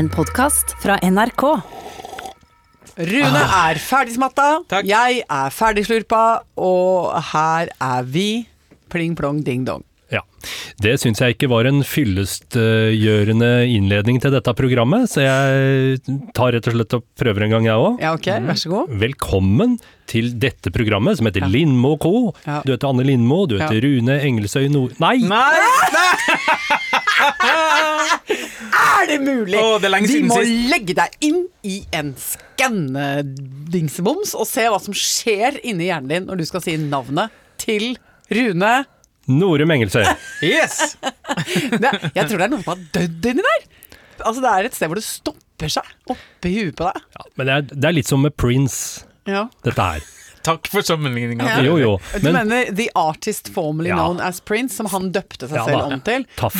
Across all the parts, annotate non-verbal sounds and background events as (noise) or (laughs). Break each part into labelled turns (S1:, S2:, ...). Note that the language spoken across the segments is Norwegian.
S1: En podkast fra NRK.
S2: Rune er ferdigsmatta,
S3: Takk.
S2: jeg er ferdigslurpa, og her er vi. Pling plong ding dong.
S4: Ja. Det syns jeg ikke var en fyllestgjørende innledning til dette programmet, så jeg tar rett og slett og prøver en gang, jeg òg.
S2: Ja, ok, vær så god.
S4: Velkommen til dette programmet som heter
S2: Ja.
S4: Lindmo co.
S2: Ja.
S4: Du heter Anne Lindmo, du heter
S2: Ja.
S4: Rune Engelsøy Nord... Nei!
S3: Nei! (laughs)
S2: Er det mulig?
S3: Å, det er
S2: Vi må
S3: sist.
S2: legge deg inn i en skannedingseboms og se hva som skjer inni hjernen din når du skal si navnet til Rune.
S4: Norum Engelsøy.
S3: Yes!
S2: Det, jeg tror det er noen som har dødd inni der. Altså, det er et sted hvor det stopper seg oppi huet på deg.
S4: Ja, men det er, det er litt som med Prince,
S2: Ja.
S4: dette her.
S3: Takk for sammenligninga.
S2: Ja.
S4: Jo, jo.
S2: Du mener The Artist Formerly
S4: Ja.
S2: Known As Prince, som han døpte seg
S4: Ja
S2: selv om til.
S4: Tough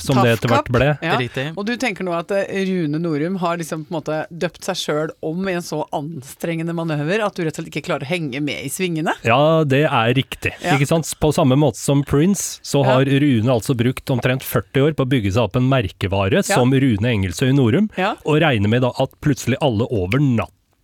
S4: som som det etter hvert ble.
S2: Ja. Og du tenker nå at eh, Rune Norum har liksom på en måte døpt seg sjøl om i en så anstrengende manøver at du rett og slett ikke klarer å henge med i svingene?
S4: Ja, det er riktig.
S2: Ja.
S4: Ikke sant? På samme måte som Prince, så
S2: Ja.
S4: har Rune altså brukt omtrent 40 år på å bygge seg opp en merkevare som Rune Engelsøy Norum,
S2: Ja.
S4: og regner med da at plutselig alle over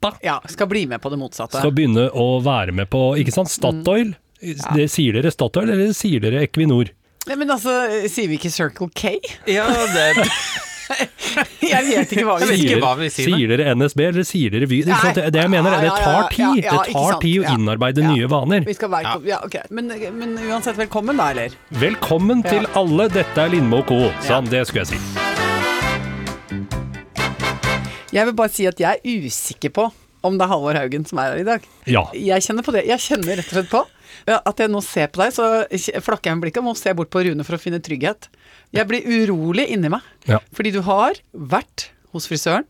S4: natta
S2: Ja, skal bli med på det motsatte.
S4: skal begynne å være med på, ikke sant, Statoil. Det, sier dere Statoil, eller sier dere Equinor?
S2: Nei, men altså, sier vi ikke Circle K?
S3: Ja, det (laughs)
S2: Jeg vet ikke hva vi sier.
S3: ikke hva vi sier,
S4: Sier dere NSB, eller sier dere Vy? Det, det jeg mener er, det
S2: Ja, ja,
S4: tar tid.
S2: ja, ja,
S4: Det tar tid å innarbeide
S2: Ja.
S4: nye vaner.
S2: Vi skal være, ja. ok. Men, men uansett, velkommen da, eller?
S4: Velkommen
S2: Ja.
S4: til alle, dette er Lindmo co. Sånn, det skulle jeg si.
S2: Jeg vil bare si at jeg er usikker på om det er Halvor Haugen som er her i dag.
S4: Ja.
S2: Jeg kjenner på det. Jeg kjenner rett og slett på at jeg nå ser på deg, så flakker jeg med blikket og må se bort på Rune for å finne trygghet. Jeg blir urolig inni meg,
S4: Ja.
S2: fordi du har vært hos frisøren,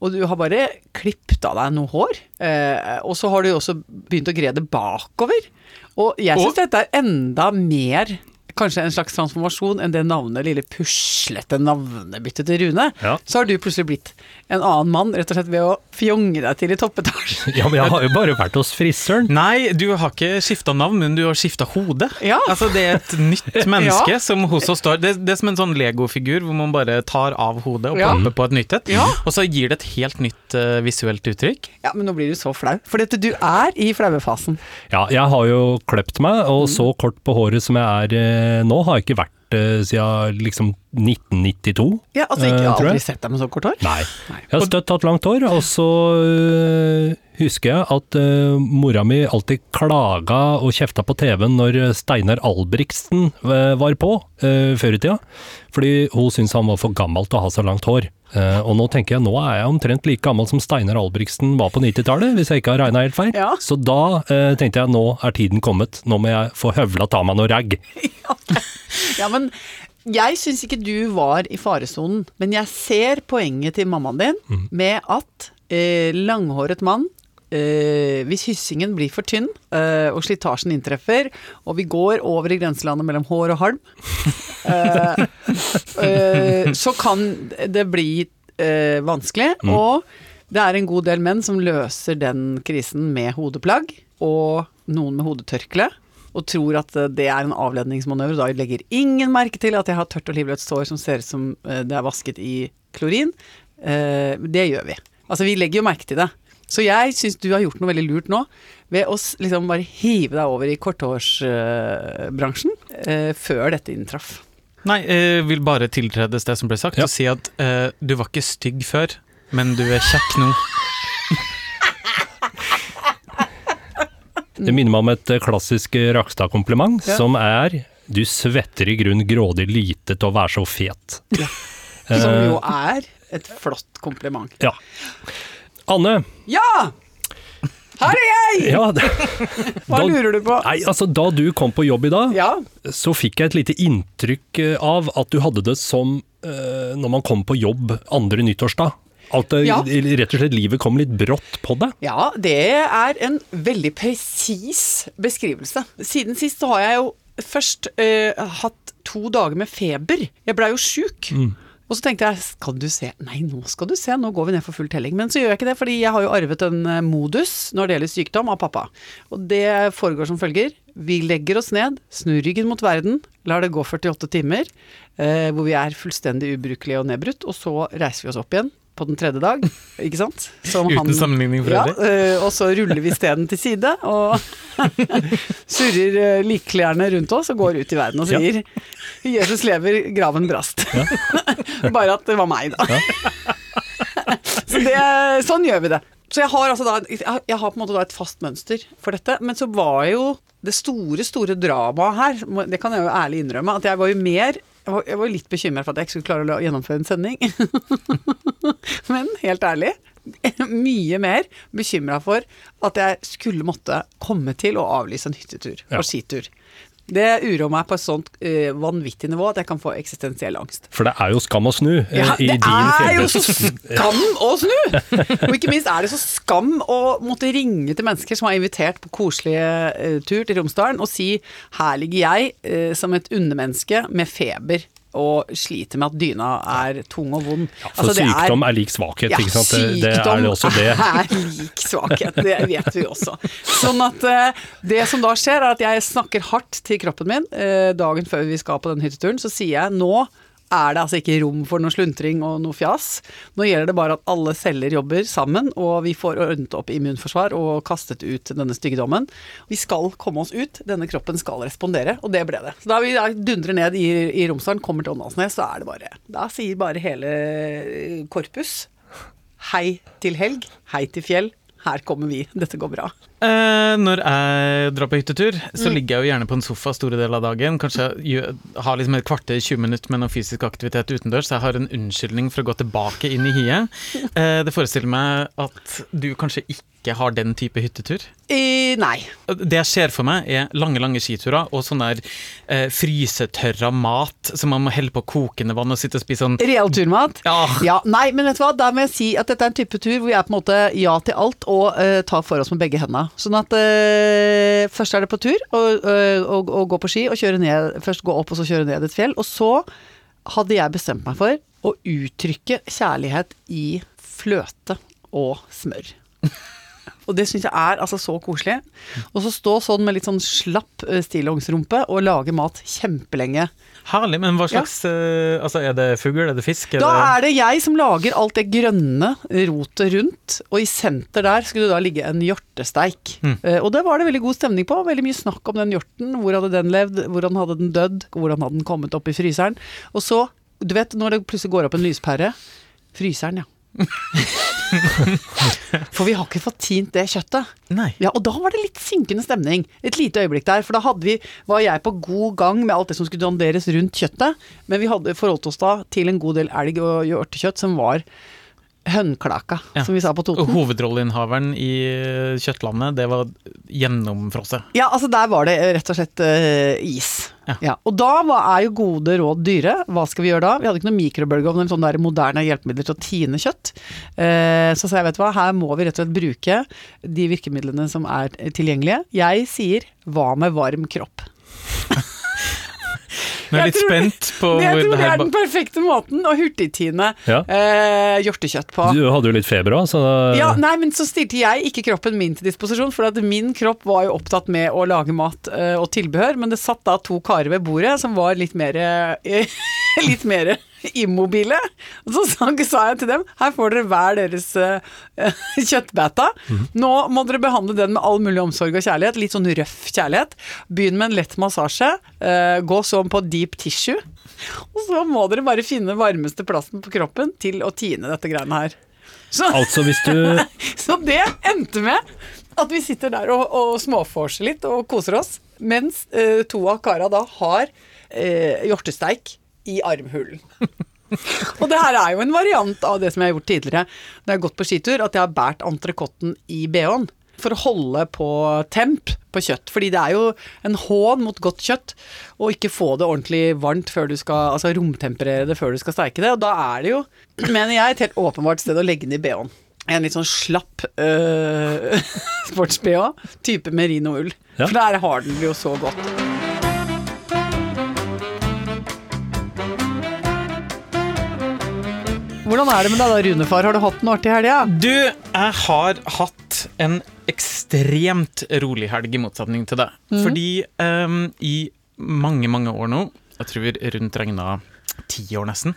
S2: og du har bare klippet av deg noe hår. Eh, og så har du også begynt å gre det bakover. Og jeg syns dette er enda mer Kanskje en slags transformasjon enn det navnet, lille puslete navnebyttet til Rune.
S4: Ja.
S2: Så har du plutselig blitt en annen mann, rett og slett ved å fjonge deg til i toppetasjen. (laughs)
S4: ja, men jeg har jo bare vært hos frisøren.
S3: Nei, du har ikke skifta navn, men du har skifta hode.
S2: Ja.
S3: Altså, det er et nytt (laughs) menneske
S2: Ja.
S3: som hos oss står det, det er som en sånn Lego-figur hvor man bare tar av hodet og
S2: Ja.
S3: på et nytt et.
S2: Ja.
S3: Og så gir det et helt nytt uh, visuelt uttrykk.
S2: Ja, men nå blir du så flau. For dette, du er i flauefasen.
S4: Ja, jeg har jo kløpt meg, og så kort på håret som jeg er eh, nå, har jeg ikke vært eh, siden liksom 1992.
S2: Ja, altså ikke,
S4: Eh,
S2: Jeg har aldri sett deg med så kort hår.
S4: Nei. Jeg har støtt hatt langt hår, og så husker jeg at øh, mora mi alltid klaga og kjefta på TV-en når Steinar Albrigtsen øh, var på øh, før i tida, fordi hun syntes han var for gammel til å ha så langt hår. Eh, og nå tenker jeg, nå er jeg omtrent like gammel som Steinar Albrigtsen var på 90-tallet, hvis jeg ikke har regna helt feil.
S2: Ja.
S4: Så da uh, tenkte jeg, nå er tiden kommet, nå må jeg få høvla ta meg noe ragg. (laughs)
S2: Ja, men jeg syns ikke du var i faresonen, men jeg ser poenget til mammaen din
S4: Mm.
S2: med at eh, langhåret mann eh, hvis hyssingen blir for tynn, eh, og slitasjen inntreffer, og vi går over i grenselandet mellom hår og halm, (laughs) eh, eh, så kan det bli eh, vanskelig.
S4: Mm.
S2: Og det er en god del menn som løser den krisen med hodeplagg, og noen med hodetørkle. Og tror at eh, det er en avledningsmanøver. Da legger ingen merke til at jeg har tørt og livløst sår som ser ut som det er vasket i klorin. Det gjør vi. Altså, vi legger jo merke til det. Så jeg syns du har gjort noe veldig lurt nå, ved å liksom bare hive deg over i korthårsbransjen eh, før dette inntraff.
S3: Nei, jeg vil bare tiltredes det som ble sagt,
S4: Ja.
S3: og si at eh, du var ikke stygg før, men du er kjekk nå.
S4: Det minner meg om et eh, klassisk eh, Rakstad-kompliment,
S2: Ja.
S4: som er du svetter i grunn grådig lite til å være så fet.
S2: Som
S4: Eh,
S2: jo er et flott kompliment.
S4: Ja. Anne,
S2: Ja! Her er jeg!
S4: ja, (laughs) da,
S2: Hva lurer du på?
S4: Nei, altså Da du kom på jobb i dag,
S2: Ja,
S4: så fikk jeg et lite inntrykk eh, av at du hadde det som uh, når man kom på jobb andre nyttårsdag. At det,
S2: Ja.
S4: rett og slett livet kom litt brått på deg.
S2: Ja, det er en veldig presis beskrivelse. Siden sist så har jeg jo først uh, hatt to dager med feber. Jeg blei jo sjuk. Og Og så tenkte jeg, skal du se Nei, nå skal du se, nå går vi ned for full telling. Men så gjør jeg ikke det, fordi jeg har jo arvet en eh, modus når det gjelder sykdom av pappa. Og det foregår som følger. Vi legger oss ned, snur ryggen mot verden, lar det gå 48 timer, eh, hvor vi er fullstendig ubrukelige og nedbrutt, og så reiser vi oss opp igjen på den tredje dag, ikke sant? Som
S3: Uten sammenligning for
S2: ja,
S3: øvrig.
S2: Ja, og så ruller vi steden til side og (laughs) surrer eh, likklærne rundt oss og går ut i verden og
S4: Ja.
S2: sier 'Jesus lever, graven brast'. (laughs) Bare at det var meg, da. (laughs) så det, sånn gjør vi det. Så jeg har, altså da, jeg har- på en måte et fast mønster for dette. Men så var jo det store, store dramaet her, det kan jeg jo ærlig innrømme, at jeg var jo mer jeg var, jeg var litt bekymra for at jeg ikke skulle klare å gjennomføre en sending. (laughs) Men helt ærlig, (laughs) mye mer bekymra for at jeg skulle måtte komme til å avlyse en hyttetur og skitur. Det uroer meg på et sånt uh, vanvittig nivå at jeg kan få eksistensiell angst.
S4: For det er jo skam å snu uh,
S2: Ja,
S4: i
S2: det
S4: din
S2: er jo så skam å snu! Og ikke minst er det så skam å måtte ringe til mennesker som har invitert på koselig uh, tur til Romsdalen og si her ligger jeg som et undermenneske med feber og sliter med at dyna er tung og vond.
S4: For
S2: Altså, det er-
S4: sykdom er lik svakhet,
S2: ja,
S4: ikke sant. Det, det er
S2: sykdom
S4: det også det. (laughs)
S2: er lik svakhet, det vet vi også. Sånn at eh, det som da skjer, er at jeg snakker hardt til kroppen min eh, dagen før vi skal på den hytteturen. Så sier jeg nå er det altså ikke rom for noe sluntring og noe fjas. Nå gjelder det bare at alle celler jobber sammen, og vi får ordnet opp immunforsvar og kastet ut denne styggedommen. Vi skal komme oss ut, denne kroppen skal respondere, og det ble det. Så da vi dundrer ned i, i Romsdalen, kommer til Åndalsnes, så er det bare Da sier bare hele korpus Hei til helg, hei til fjell. Her kommer vi, dette går bra.
S3: Eh, når jeg drar på hyttetur,
S2: Mm.
S3: så ligger jeg jo gjerne på en sofa store deler av dagen. Kanskje jeg har liksom et kvarter, 20 minutter med noe fysisk aktivitet utendørs, så jeg har en unnskyldning for å gå tilbake inn i hiet. (laughs) Eh, det forestiller meg at du kanskje ikke har den type hyttetur.
S2: Eh, nei.
S3: Det jeg ser for meg, er lange, lange skiturer og sånn der eh, frysetørra mat som man må helle på kokende vann og sitte og spise sånn
S2: Real turmat?
S3: Ja.
S2: Ja, nei, men vet du hva, da må jeg si at dette er en type tur hvor vi er på en måte ja til alt og eh, tar for oss med begge hendene. Sånn at eh, først er det på tur og, eh, og, og gå på ski og kjøre ned, først gå opp og så kjøre ned et fjell. Og så hadde jeg bestemt meg for å uttrykke kjærlighet i fløte og smør. Og det syns jeg er altså så koselig. Og så stå sånn med litt sånn slapp eh, stillongsrumpe og lage mat kjempelenge.
S3: Herlig, men hva slags eh, Altså, er det fugl, er det fisk? Er
S2: Da
S3: det
S2: er det jeg som lager alt det grønne rotet rundt, og i senter der skulle det da ligge en hjortesteik.
S3: Mm.
S2: Uh, og det var det veldig god stemning på, veldig mye snakk om den hjorten. Hvor hadde den levd, hvordan hadde den dødd, hvordan hadde den kommet opp i fryseren. Og så, du vet når det plutselig går opp en lyspære, fryseren ja. (laughs) For vi har ikke fått tint det kjøttet.
S3: Nei.
S2: Ja, og da var det litt sinkende stemning. Et lite øyeblikk der. For da vi, var jeg på god gang med alt det som skulle danderes rundt kjøttet. Men vi hadde forholdt oss da til en god del elg og hjortekjøtt som var hønklaka,
S3: Ja.
S2: som vi sa på Toten.
S3: hovedrolleinnehaveren i eh, Kjøttlandet, det var gjennomfrosset.
S2: Ja, altså der var det rett og slett uh, is.
S3: Ja.
S2: Og da er jo gode råd dyre. Hva skal vi gjøre da? Vi hadde ikke noe mikrobølgeovn eller sånne der moderne hjelpemidler til å tine kjøtt. Uh, så sa jeg, vet du hva, her må vi rett og slett bruke de virkemidlene som er tilgjengelige. Jeg sier hva med varm kropp? (laughs)
S3: Nå er jeg
S2: Jeg
S3: litt
S2: tror-
S3: spent på (laughs)
S2: Jeg
S3: hvor
S2: tror
S3: det
S2: det er den perfekte måten å hurtigtine
S4: Ja.
S2: eh, hjortekjøtt på.
S4: Du hadde jo litt feber òg, så da
S2: Ja, nei, men så stilte jeg ikke kroppen min til disposisjon, for at min kropp var jo opptatt med å lage mat eh, og tilbehør, men det satt da to karer ved bordet som var litt mer eh, (laughs) litt mer (laughs) immobile. Og så sa, jeg til dem her får dere hver deres eh, (laughs) kjøttbeta. Nå må dere behandle den med all mulig omsorg og kjærlighet. Litt sånn røff kjærlighet. Begynn med en lett massasje. Uh, gå sånn på deep tissue. Og så må dere bare finne varmeste plassen på kroppen til å tine dette greiene her. Så,
S4: Altså hvis du (laughs)
S2: så det endte med at vi sitter der og, og småforser litt og koser oss, mens eh, to av kara da har eh, hjortesteik i armhulen. (laughs) og det her er jo en variant av det som jeg har gjort tidligere når jeg har gått på skitur, at jeg har båret entrecôten i bh-en. For å holde på temp på kjøtt. Fordi det er jo en hån mot godt kjøtt å ikke få det ordentlig varmt før du skal Altså romtemperere det før du skal steike det. Og da er det jo, (clears throat) mener jeg, et helt åpenbart sted å legge den i bh-en. En litt sånn slapp øh, (laughs) sports-bh, type merinoull.
S4: Ja.
S2: For der har den det jo så godt. Hvordan er det med deg da, Runefar? Har du hatt noe artig helg?
S3: Du, jeg har hatt en ekstremt rolig helg, i motsetning til deg. Fordi um, i mange, mange år nå, jeg tror rundt regna ti år nesten,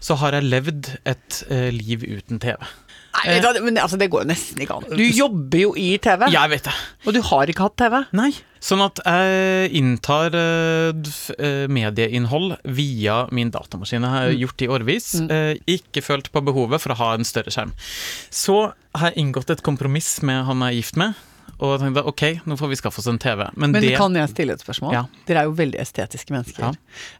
S3: så har jeg levd et uh, liv uten TV.
S2: Nei, du men altså, det går jo nesten ikke an. Du jobber jo i TV,
S3: Jeg vet det.
S2: og du har ikke hatt TV.
S3: Nei. Sånn at jeg inntar eh, eh, medieinnhold via min datamaskin. Jeg har gjort det i årevis. Eh, ikke følt på behovet for å ha en større skjerm. Så har jeg inngått et kompromiss med han jeg er gift med, og tenkte ok, nå får vi skaffe oss en TV. Men,
S2: Men
S3: det
S2: kan jeg stille et spørsmål?
S3: Ja.
S2: Dere er jo veldig estetiske mennesker.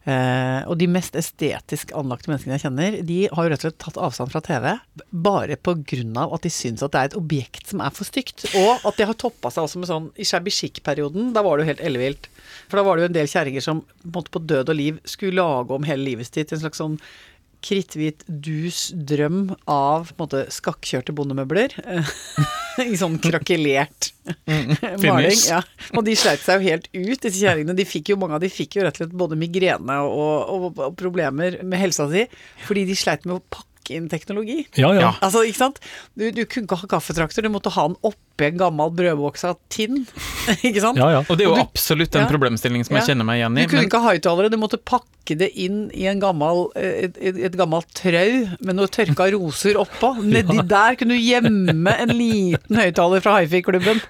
S2: Eh, og de mest estetisk anlagte menneskene jeg kjenner, de har jo rett og slett tatt avstand fra TV bare av at de syns at det er et objekt som er for stygt. Og at det har toppa seg også med sånn I shabby chic-perioden, da var det jo helt ellevilt. For da var det jo en del kjerringer som på, på død og liv skulle lage om hele livet sitt til en slags sånn kritthvit dus drøm av måte skakkjørte bondemøbler. (laughs) I sånn krakelert maling. Ja. Og de sleit seg jo helt ut, disse kjerringene. De fikk jo, mange av de fikk jo rett og slett både migrene og, og, og problemer med helsa si fordi de sleit med å pakke inn teknologi.
S4: Ja, ja.
S3: Ja.
S2: Altså, ikke sant? Du, du kunne ikke ha kaffetrakter, du måtte ha den oppi en gammel brødboks av tinn. (laughs) ikke sant?
S4: ja, ja.
S3: Og det er jo
S2: du-
S3: absolutt en
S2: Ja.
S3: problemstilling som jeg kjenner meg igjen i.
S2: Du kunne
S3: Men
S2: ikke ha høyttalere, du måtte pakke det inn i en gammel, eh, et, et, et gammelt trau med noe tørka roser oppå. (laughs) Nedi der kunne du gjemme en liten høyttaler fra hifi-klubben.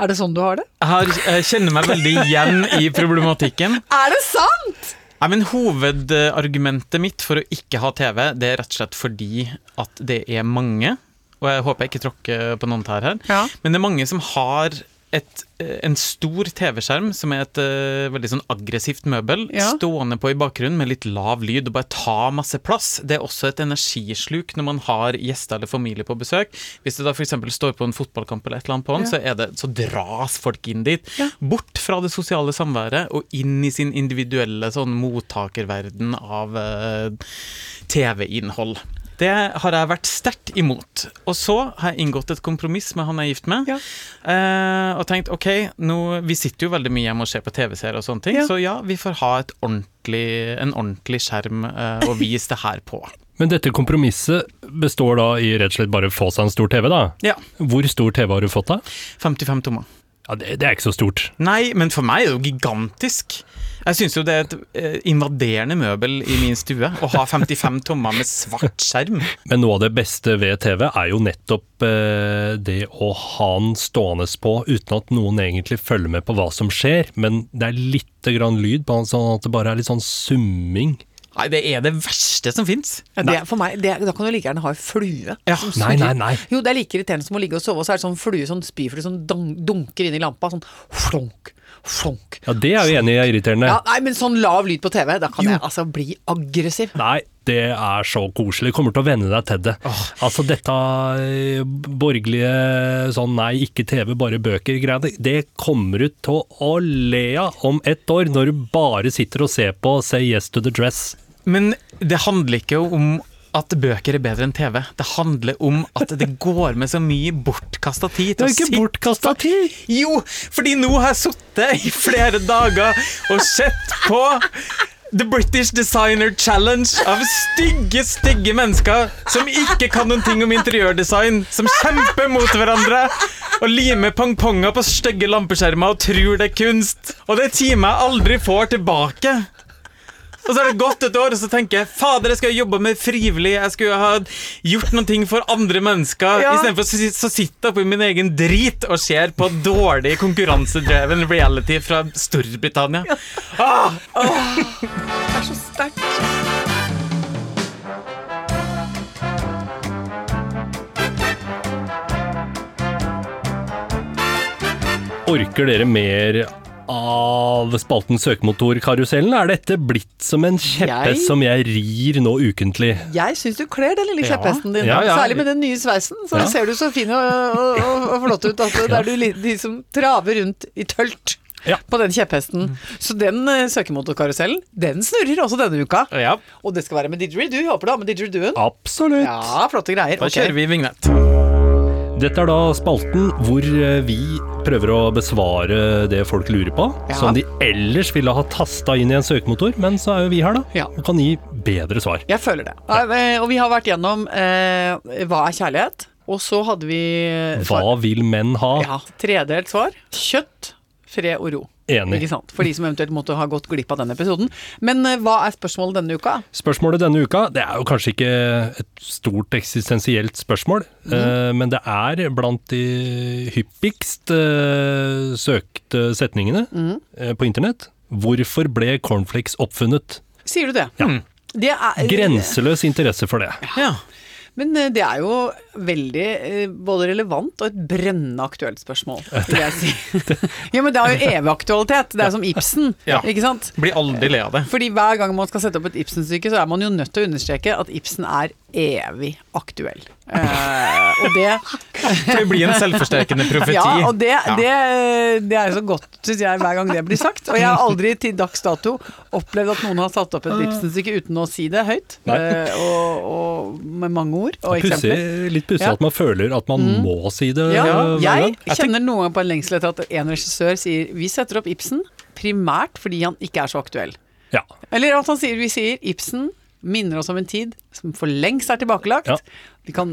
S2: Er det sånn du har det?
S3: jeg, har, jeg kjenner meg veldig igjen i problematikken.
S2: Er det sant?!
S3: Nei, men Hovedargumentet mitt for å ikke ha TV, det er rett og slett fordi at det er mange, og jeg håper jeg ikke tråkker på noen tær her,
S2: Ja.
S3: men det er mange som har et, eh, en stor TV-skjerm som er et uh, veldig sånn aggressivt møbel,
S2: Ja.
S3: stående på i bakgrunnen med litt lav lyd og bare ta masse plass. Det er også et energisluk når man har gjester eller familie på besøk. Hvis det da f.eks. står på en fotballkamp eller et eller annet på den,
S2: Ja.
S3: så, er det, så dras folk inn dit.
S2: Ja.
S3: Bort fra det sosiale samværet og inn i sin individuelle sånn mottakerverden av uh, TV-innhold. Det har jeg vært sterkt imot. Og så har jeg inngått et kompromiss med han jeg er gift med.
S2: Ja.
S3: Eh, og tenkt ok, nå, vi sitter jo veldig mye hjemme og ser på TV-serier og sånne ting,
S2: Ja.
S3: så ja, vi får ha et ordentlig, en ordentlig skjerm eh, å vise det her på. (laughs)
S4: Men dette kompromisset består da i rett og slett bare å få seg en stor TV, da.
S3: Ja.
S4: Hvor stor TV har du fått da?
S3: 55 tommer.
S4: Ja, det, det er ikke så stort.
S3: Nei, men for meg er det jo gigantisk. Jeg syns jo det er et eh, invaderende møbel i min stue å ha 55 tommer med svart skjerm.
S4: Men noe av det beste ved TV er jo nettopp eh, det å ha den stående på uten at noen egentlig følger med på hva som skjer, men det er lite grann lyd på den, sånn at det bare er litt sånn summing.
S3: Nei, det er det verste som fins.
S2: Ja, det, for meg, det, da kan du like gjerne ha en flue.
S3: Ja.
S2: som
S4: Nei, nei, nei.
S2: Jo, det er like irriterende som å ligge og sove, og så er det sånn flue, sånn spyflue som sånn dunker inn i lampa. Sånn flonk, flonk.
S4: Ja, det er jo enig i er irriterende.
S2: Ja, nei, men sånn lav lyd på TV, da kan jeg altså bli aggressiv.
S4: Nei, det er så koselig. Du kommer til å venne deg til det. Altså dette eh, borgerlige sånn nei, ikke TV, bare bøker-greiene, det kommer du til å le av om ett år, når du bare sitter og ser på Say Yes to the Dress.
S3: Men det handler ikke om at bøker er bedre enn TV. Det handler om at det går med så mye bortkasta tid. til er ikke
S4: bortkasta tid!
S3: Jo, fordi nå har jeg sittet i flere dager og sett på The British Designer Challenge av stygge, stygge mennesker som ikke kan noen ting om interiørdesign, som kjemper mot hverandre og limer pongponger på stygge lampeskjermer og tror det er kunst. Og det er timer jeg aldri får tilbake. Og så har det gått et år, og så tenker jeg fader, jeg skulle ha jobba mer frivillig. Jeg skulle ha gjort noen ting for andre mennesker.
S2: Ja.
S3: Istedenfor så, så sitter jeg på min egen drit og ser på dårlig konkurransedreven reality fra Storbritannia. Ah,
S2: Det er så sterkt.
S4: Orker dere mer av spalten Søkemotorkarusellen? Er dette blitt som en kjepphest
S2: Jeg-
S4: som jeg rir nå ukentlig?
S2: Jeg syns du kler den lille kjepphesten din.
S4: Ja, ja.
S2: Særlig med den nye sveisen. Så
S4: Ja.
S2: ser du så fin og, og, og, flott ut. Altså, (laughs) det er du liksom de som traver rundt i tølt
S4: Ja.
S2: på den kjepphesten. Så den uh, søkemotorkarusellen, den snurrer også denne uka.
S3: ja,
S2: Og det skal være med didgeridoo. Håper du har med didgeridooen.
S4: Absolutt.
S2: Ja, flotte greier.
S3: da
S2: okay.
S3: kjører vi vignett.
S4: Dette er da spalten hvor eh, vi prøver å besvare det folk lurer på,
S2: Ja.
S4: som de ellers ville ha tasta inn i en søkemotor, men så er jo vi her, da.
S2: Ja.
S4: Og kan gi bedre svar.
S2: Jeg føler det. Ja, eh, Og vi har vært gjennom eh, hva er kjærlighet, og så hadde vi
S4: Hva vil menn ha?
S2: Ja, tredelt svar. Kjøtt, fred og ro.
S4: Enig.
S2: For de som eventuelt måtte ha gått glipp av den episoden. Men eh, hva er spørsmålet denne uka?
S4: Spørsmålet denne uka, det er jo kanskje ikke et stort eksistensielt spørsmål,
S2: mm.
S4: eh, men det er blant de hyppigst eh, søkte setningene
S2: mm.
S4: eh, på internett. Hvorfor ble cornflakes oppfunnet?
S2: Sier du det? Det er,
S4: Grenseløs interesse for det.
S3: Ja.
S2: Men eh, det er jo veldig eh, både relevant og et brennende aktuelt spørsmål, vil jeg si. (laughs) ja, men det har jo evig aktualitet. Det er som Ibsen, (laughs)
S3: Ja.
S2: ikke sant?
S3: Blir aldri le av det.
S2: Fordi hver gang man skal sette opp et Ibsen-stykke, så er man jo nødt til å understreke at Ibsen er evig aktuell. Uh, (laughs) og det
S3: det blir en selvforsterkende profeti.
S2: Ja, og det,
S3: Ja.
S2: det, det er så godt, syns jeg, hver gang det blir sagt. Og jeg har aldri til dags dato opplevd at noen har satt opp et Ibsen-stykke uten å si det høyt. Eh, og, og med mange ord og eksempler.
S4: litt pussig
S2: Ja.
S4: at man føler at man må si det
S2: Ja,
S4: hver
S2: jeg
S4: gang.
S2: kjenner noen gang på en lengsel etter at en regissør sier vi setter opp Ibsen primært fordi han ikke er så aktuell.
S4: Ja.
S2: Eller at han sier, vi sier Ibsen minner oss om en tid som for lengst er tilbakelagt.
S4: Ja.
S2: Vi kan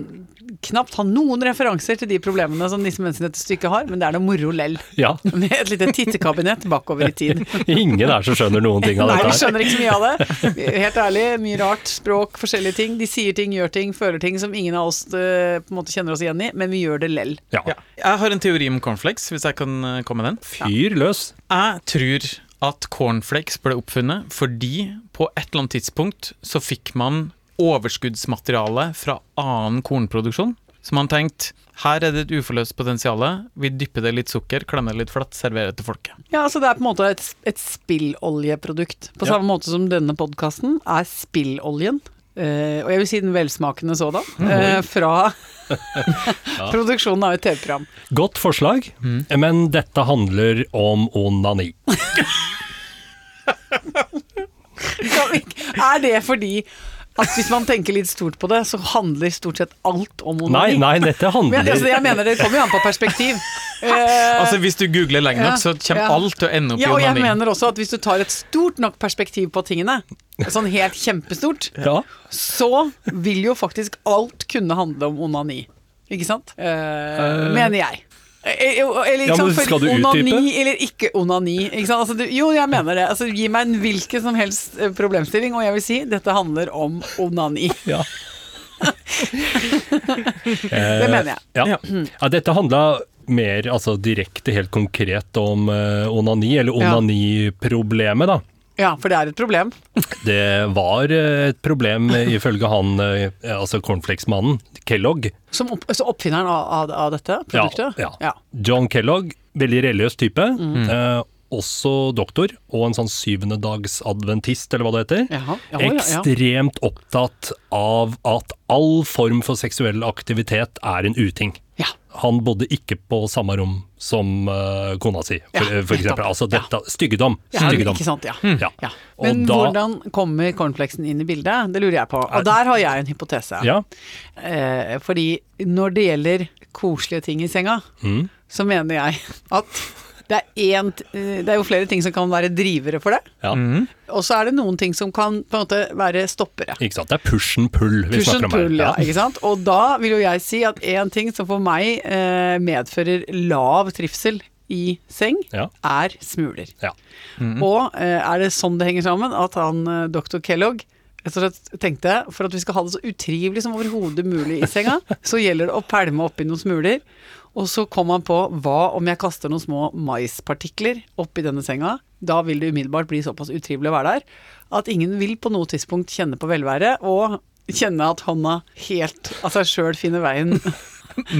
S2: knapt ha noen referanser til de problemene som disse menneskene i dette stykket har, men det er noe moro lell.
S4: ja.
S2: Med et lite tittekabinett bakover i tid. (laughs)
S4: Ingen er som skjønner noen ting av
S2: Nei, vi
S4: dette. her.
S2: skjønner ikke så mye av det. Helt ærlig, mye rart. Språk, forskjellige ting. De sier ting, gjør ting, føler ting som ingen av oss eh, på en måte kjenner oss igjen i, men vi gjør det lell.
S4: Ja.
S3: Ja. Jeg har en teori om cornflakes, hvis jeg kan eh, komme med den.
S4: Fyr løs.
S3: Jeg tror at cornflakes ble oppfunnet fordi på et eller annet tidspunkt så fikk man overskuddsmateriale fra annen kornproduksjon. Så man tenkte her er det et uforløst potensial, vi dypper det litt sukker, klemmer det litt flatt, serverer det til folket.
S2: Ja, altså det er på en måte et, et spilloljeprodukt. På
S4: Ja.
S2: samme måte som denne podkasten er spilloljen. Uh, og jeg vil si den velsmakende sådan. Uh, fra (laughs) produksjonen av et TV-program.
S4: Godt forslag, men dette handler om onani. (laughs)
S2: Er det fordi at hvis man tenker litt stort på det, så handler stort sett alt om onani?
S4: nei, dette
S2: Men, altså,
S4: handler
S2: jeg mener det kommer jo an på perspektiv. (laughs) Eh,
S3: Altså Hvis du googler lenge nok,
S2: ja,
S3: så kommer
S2: ja.
S3: alt til å ende opp
S2: ja,
S3: i
S2: og jeg mener også at hvis du tar et stort nok perspektiv på tingene, sånn helt kjempestort, (laughs)
S4: Ja.
S2: så vil jo faktisk alt kunne handle om onani. Ikke sant? Eh, mener jeg. Eh, eh, Eller
S4: Ja,
S2: sant,
S4: skal du utdype?
S2: onani eller ikke onani. Ikke? Altså, du, jo, jeg mener det. Altså, gi meg en hvilken som helst eh, problemstilling, og jeg vil si dette handler om onani. (laughs)
S4: ja.
S2: Det mener jeg.
S4: Ja.
S3: Ja.
S4: dette handla mer altså direkte, helt konkret om onani, eller onaniproblemet, da.
S2: Ja, for det er et problem.
S4: Det var eh, et problem ifølge han, eh, altså cornflakesmannen, Kellogg.
S2: Som opp, så oppfinneren av, av, dette produktet?
S4: Ja, ja. John Kellogg, veldig religiøs type. Eh, også doktor, og en sånn syvendedagsadventist, eller hva det heter.
S2: Jaha. Ja, ja, ja.
S4: Ekstremt opptatt av at all form for seksuell aktivitet er en uting.
S2: Ja.
S4: Han bodde ikke på samme rom som uh, kona si, for,
S2: Ja,
S4: for eksempel. Altså dette, styggedom.
S2: Ja,
S4: styggedom.
S2: ikke sant, ja.
S4: Ja.
S2: ja. Men
S4: da-
S2: hvordan kommer cornflakesen inn i bildet? Det lurer jeg på. Og der har jeg en hypotese.
S4: Ja.
S2: Eh, fordi når det gjelder koselige ting i senga,
S4: Mm.
S2: så mener jeg at det er, en, eh, det er jo flere ting som kan være drivere for det.
S4: ja.
S2: Og så er det noen ting som kan på en måte være stoppere.
S4: Ikke sant. Det er push and pull vi
S2: Push
S4: snakker om her.
S2: ja. ikke sant? Og da vil jo jeg si at én ting som for meg eh, medfører lav trivsel i seng,
S4: Ja.
S2: er smuler.
S4: Ja.
S2: Og eh, er det sånn det henger sammen, at han eh, dr. Kellogg tenkte for at vi skal ha det så utrivelig som overhodet mulig i senga, (laughs) så gjelder det å pælme oppi noen smuler. Og så kom han på hva om jeg kaster noen små maispartikler oppi denne senga? Da vil det umiddelbart bli såpass utrivelig å være der at ingen vil på noe tidspunkt kjenne på velværet, og kjenne at hånda helt av seg sjøl finner veien (laughs)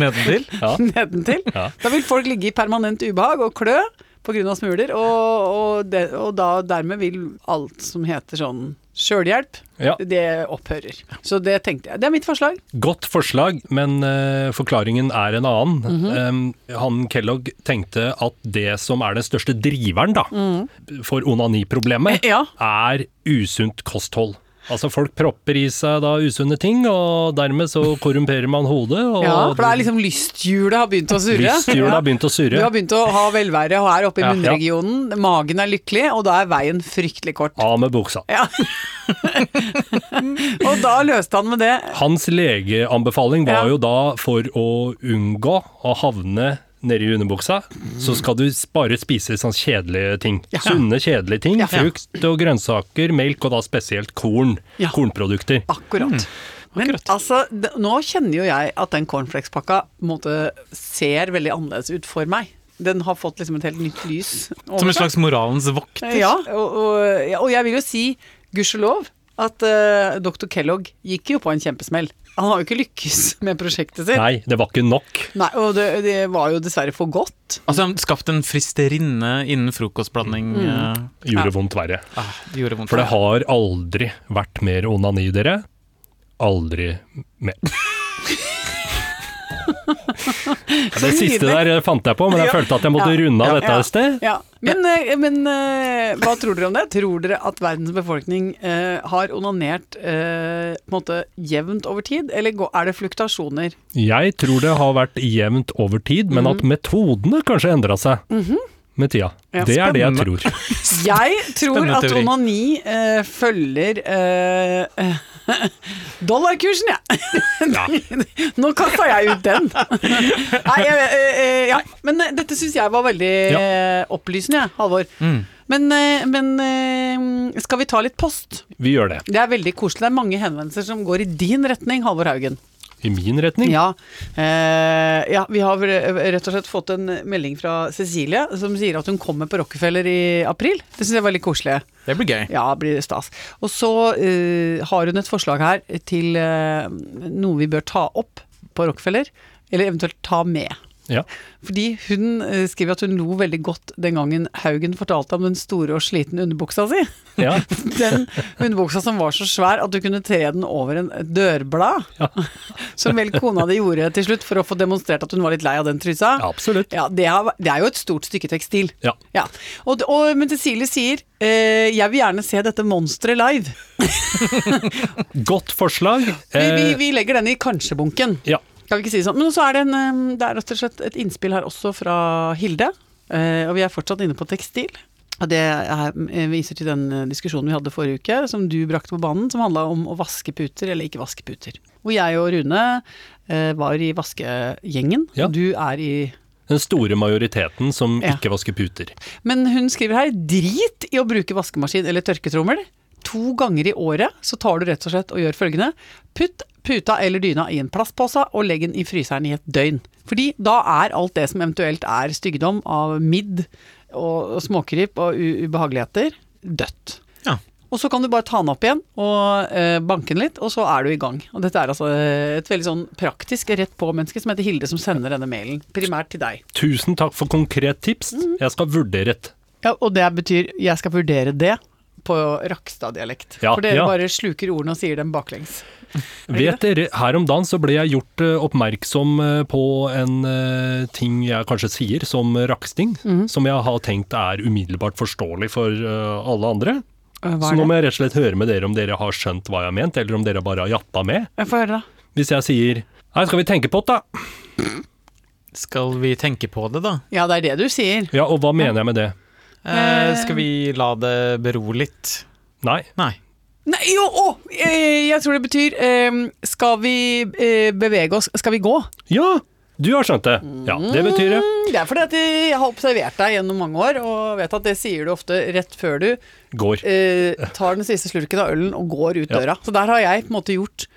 S3: Nedentil.
S4: Ja. (laughs)
S2: nedentil.
S4: Ja.
S2: Da vil folk ligge i permanent ubehag og klø pga. smuler, og, og, det, og da dermed vil alt som heter sånn sjølhjelp,
S4: Ja.
S2: det opphører. Så det tenkte jeg. Det er mitt forslag.
S4: Godt forslag, men uh, forklaringen er en annen.
S2: Mm
S4: -hmm. um, han Kellogg tenkte at det som er den største driveren da, for onaniproblemet.
S2: Ja.
S4: er usunt kosthold. Altså folk propper i seg da usunne ting, og dermed så korrumperer man hodet.
S2: Ja, for det er liksom lysthjulet har begynt å surre.
S4: lysthjulet har begynt å surre.
S2: Du har begynt å ha velvære og er oppe i
S4: Ja, ja.
S2: magen er lykkelig, og da er veien fryktelig kort.
S4: Av med buksa.
S2: Ja. (laughs) og da løste han med det.
S4: Hans legeanbefaling var jo da for å unngå å havne nedi underbuksa, så skal du bare spise sånn kjedelige ting.
S2: Ja.
S4: Sunne, kjedelige ting.
S2: Ja.
S4: Frukt og grønnsaker, melk, og da spesielt korn.
S2: Ja.
S4: Kornprodukter.
S2: Akkurat. Men altså, nå kjenner jo jeg at den cornflakespakka ser veldig annerledes ut for meg. Den har fått liksom et helt nytt lys. over
S3: Som en slags moralens vokter.
S2: Ja, og, og, og jeg vil jo si gudskjelov at uh, dr. Kellogg gikk jo på en kjempesmell. Han har jo ikke lykkes (laughs) med prosjektet sitt.
S4: Nei, det var ikke nok.
S2: Nei, og det, det var jo dessverre for godt.
S3: Altså, han skapt en fristerinne innen frokostblanding. eh,
S4: Gjorde vondt verre.
S3: ah, det gjorde vondt.
S4: For det har aldri vært mer onani, dere. Aldri mer. (laughs) Ja, det siste der fant jeg på, men jeg
S2: Ja.
S4: følte at jeg måtte
S2: Ja.
S4: runde av
S2: Ja.
S4: dette
S2: Ja.
S4: et sted.
S2: Men, eh, men eh, hva tror dere om det? Tror dere at verdens befolkning eh, har onanert eh, på en måte jevnt over tid, eller er det fluktasjoner?
S4: Jeg tror det har vært jevnt over tid, men at metodene kanskje endra seg med tida.
S2: Ja,
S4: det er det jeg tror.
S2: Jeg tror at onani eh, følger eh, (laughs) dollarkursen, ja (laughs) Nå kasta jeg ut den. (laughs) Nei, jeg, eh, eh, ja. Men eh, dette syns jeg var veldig ja. opplysende, jeg, Halvor.
S3: Mm.
S2: Men, men skal vi ta litt post?
S4: Vi gjør det.
S2: Det er veldig koselig. Det er mange henvendelser som går i din retning, Halvor Haugen.
S4: I min retning.
S2: Ja, eh, ja, vi har rett og slett fått en melding fra Cecilie som sier at hun kommer på Rockefeller i april. Det syns jeg var litt koselig.
S3: Det blir gøy.
S2: Ja, blir det stas. Og så eh, har hun et forslag her til eh, noe vi bør ta opp på Rockefeller, eller eventuelt ta med.
S4: Ja.
S2: Fordi hun eh, skriver at hun lo veldig godt den gangen Haugen fortalte om den store og slitne underbuksa si.
S4: Ja. (laughs)
S2: Den underbuksa som var så svær at du kunne tre den over en dørblad. dørblad. (laughs) Som vel kona di gjorde til slutt for å få demonstrert at hun var litt lei av den trusa.
S4: Absolutt.
S2: Ja, det er, det er jo et stort stykke tekstil.
S4: Ja.
S2: Ja. Og, og, men Cecilie sier eh, jeg vil gjerne se dette monsteret live. (laughs)
S4: Godt forslag.
S2: Vi, vi,
S4: Eh,
S2: vi legger den i kanskje-bunken.
S4: ja.
S2: Kan vi ikke si det sånn. Men så er det, en, eh, det er rett og slett et innspill her også fra Hilde. Eh, og vi er fortsatt inne på tekstil. Og det er, eh, viser til den eh, diskusjonen vi hadde forrige uke, som du brakte på banen, som handla om å vaske puter eller ikke vaske puter. Hvor jeg og Rune var i vaskegjengen,
S4: Ja.
S2: og du er i
S4: Den store majoriteten som
S2: Ja.
S4: ikke vasker puter.
S2: Men hun skriver her drit i å bruke vaskemaskin eller tørketrommel. To ganger i året så tar du rett og slett og gjør følgende. Putt puta eller dyna i en plastpose og legg den i fryseren i et døgn. Fordi da er alt det som eventuelt er styggedom av midd og, småkryp og ubehageligheter, dødt.
S3: Ja.
S2: Og så kan du bare ta den opp igjen og eh, banke den litt, og så er du i gang. Og dette er altså et veldig sånn praktisk rett på-menneske som heter Hilde, som sender denne mailen. Primært til deg.
S4: Tusen takk for konkret tips.
S2: Mm.
S4: Jeg skal vurdere et.
S2: Ja, og det betyr jeg skal vurdere det på Rakstad-dialekt.
S4: Ja,
S2: For dere
S4: ja.
S2: bare sluker ordene og sier dem baklengs. Er (laughs)
S4: Vet dere, Her om dagen så ble jeg gjort eh, oppmerksom eh, på en eh, ting jeg kanskje sier som raksting,
S2: mm.
S4: som jeg har tenkt er umiddelbart forståelig for alle andre. Så nå må jeg rett og slett høre med dere om dere har skjønt hva jeg har ment, eller om dere bare har jatta med.
S2: Jeg får høre, da.
S4: Hvis jeg sier Nei, skal vi tenke på det, da?
S3: Skal vi tenke på det, da?
S2: Ja, det er det du sier.
S4: Ja, og hva mener jeg med det?
S3: Eh, skal vi la det bero litt?
S4: Nei.
S3: Nei.
S2: Nei, jo, å! eh, Jeg tror det betyr eh, Skal vi eh, bevege oss Skal vi gå?
S4: Ja, du har skjønt det. Ja, det betyr det.
S2: Mm, Det er fordi at jeg har observert deg gjennom mange år, og vet at det sier du ofte rett før du
S4: Går.
S2: eh, tar den siste slurken av ølen og går ut
S4: Ja.
S2: døra. Så der har jeg på en måte gjort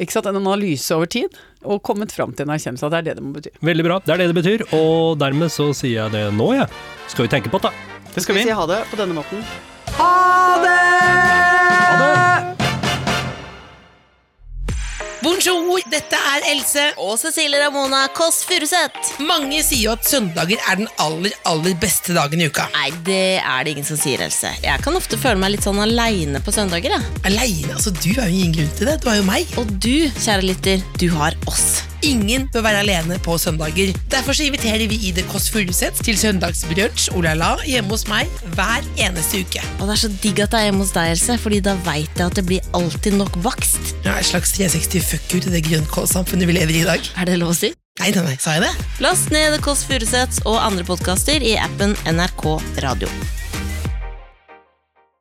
S2: ikke sant, en analyse over tid, og kommet fram til en erkjennelse av at det er det det må bety.
S4: Veldig bra. Det er det det betyr, og dermed så sier jeg det nå, jeg. Skal vi tenke på det?
S3: Det skal vi.
S2: si ha det på denne måten? Ha det!
S5: Bonjour, dette er Else.
S6: Og Cecilie Ramona Kåss Furuseth.
S5: Mange sier jo at søndager er den aller, aller beste dagen i uka.
S6: Nei, det er det ingen som sier, Else. Jeg kan ofte føle meg litt sånn aleine på søndager. jeg.
S5: Aleine, altså du har jo ingen grunn til det. Du har jo meg.
S6: Og du, kjære lytter, du har oss.
S5: Ingen bør være alene på søndager. Derfor så inviterer vi i The Kåss Furuseth til søndagsbrunsj olala hjemme hos meg hver eneste uke.
S6: Og det er så digg at det er hjemme hos deg, Else, Fordi da veit jeg at det blir alltid nok bakst.
S5: Ja, et slags 360 fuck you til det grønnkålsamfunnet vi lever i i dag.
S6: Er det lov å si?
S5: Nei, nei, nei, sa jeg det?
S6: Last ned Kåss Furuseths og andre podkaster i appen NRK Radio.